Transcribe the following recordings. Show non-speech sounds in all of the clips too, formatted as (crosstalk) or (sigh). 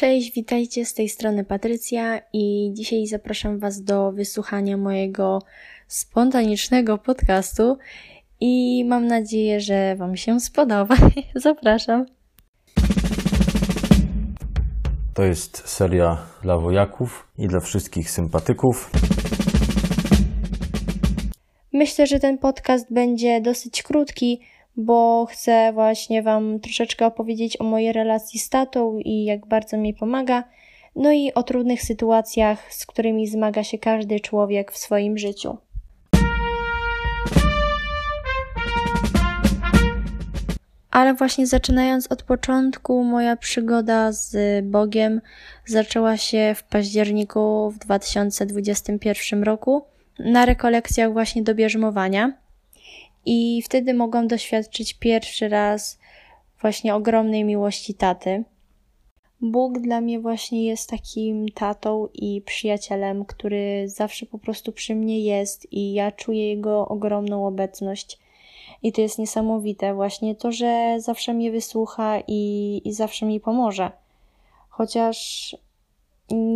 Cześć, witajcie z tej strony Patrycja i dzisiaj zapraszam Was do wysłuchania mojego spontanicznego podcastu i mam nadzieję, że Wam się spodoba. (laughs) zapraszam. To jest seria dla wojaków i dla wszystkich sympatyków. Myślę, że ten podcast będzie dosyć krótki, bo chcę właśnie Wam troszeczkę opowiedzieć o mojej relacji z tatą i jak bardzo mi pomaga, no i o trudnych sytuacjach, z którymi zmaga się każdy człowiek w swoim życiu. Ale właśnie zaczynając od początku, moja przygoda z Bogiem zaczęła się w październiku w 2021 roku na rekolekcjach właśnie do bierzmowania. I wtedy mogłam doświadczyć pierwszy raz właśnie ogromnej miłości taty. Bóg dla mnie właśnie jest takim tatą i przyjacielem, który zawsze po prostu przy mnie jest i ja czuję jego ogromną obecność. I to jest niesamowite, właśnie to, że zawsze mnie wysłucha i, i zawsze mi pomoże. Chociaż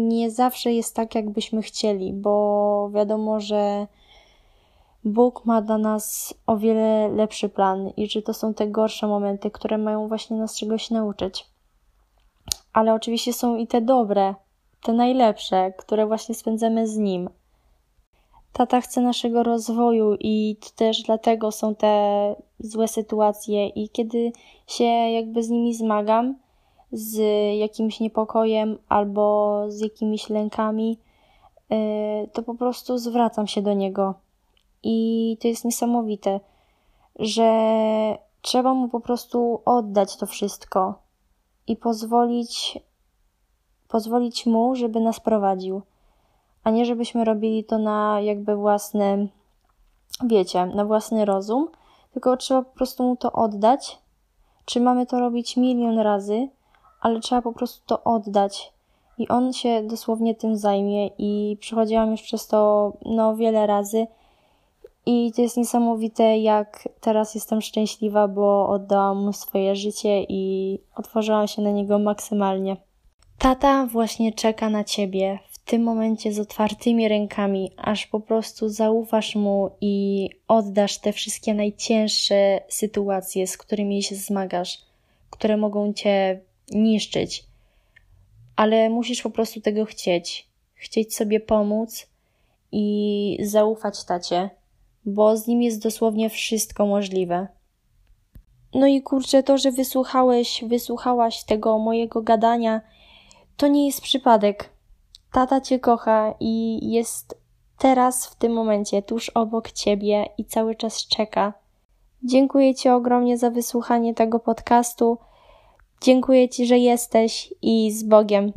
nie zawsze jest tak, jakbyśmy chcieli, bo wiadomo, że Bóg ma dla nas o wiele lepszy plan i że to są te gorsze momenty, które mają właśnie nas czegoś nauczyć. Ale oczywiście są i te dobre, te najlepsze, które właśnie spędzamy z Nim. Tata chce naszego rozwoju i to też dlatego są te złe sytuacje i kiedy się jakby z nimi zmagam, z jakimś niepokojem albo z jakimiś lękami, y, to po prostu zwracam się do Niego i to jest niesamowite, że trzeba mu po prostu oddać to wszystko i pozwolić, pozwolić mu, żeby nas prowadził, a nie żebyśmy robili to na jakby własny, wiecie, na własny rozum, tylko trzeba po prostu mu to oddać. Czy mamy to robić milion razy, ale trzeba po prostu to oddać. I on się dosłownie tym zajmie, i przechodziłam już przez to no, wiele razy i to jest niesamowite, jak teraz jestem szczęśliwa, bo oddałam mu swoje życie i otworzyłam się na niego maksymalnie. Tata właśnie czeka na ciebie w tym momencie z otwartymi rękami, aż po prostu zaufasz mu i oddasz te wszystkie najcięższe sytuacje, z którymi się zmagasz, które mogą cię niszczyć. Ale musisz po prostu tego chcieć. Chcieć sobie pomóc i zaufać tacie bo z nim jest dosłownie wszystko możliwe. No i kurczę, to, że wysłuchałeś, wysłuchałaś tego mojego gadania, to nie jest przypadek. Tata cię kocha i jest teraz w tym momencie tuż obok ciebie i cały czas czeka. Dziękuję ci ogromnie za wysłuchanie tego podcastu. Dziękuję ci, że jesteś i z Bogiem.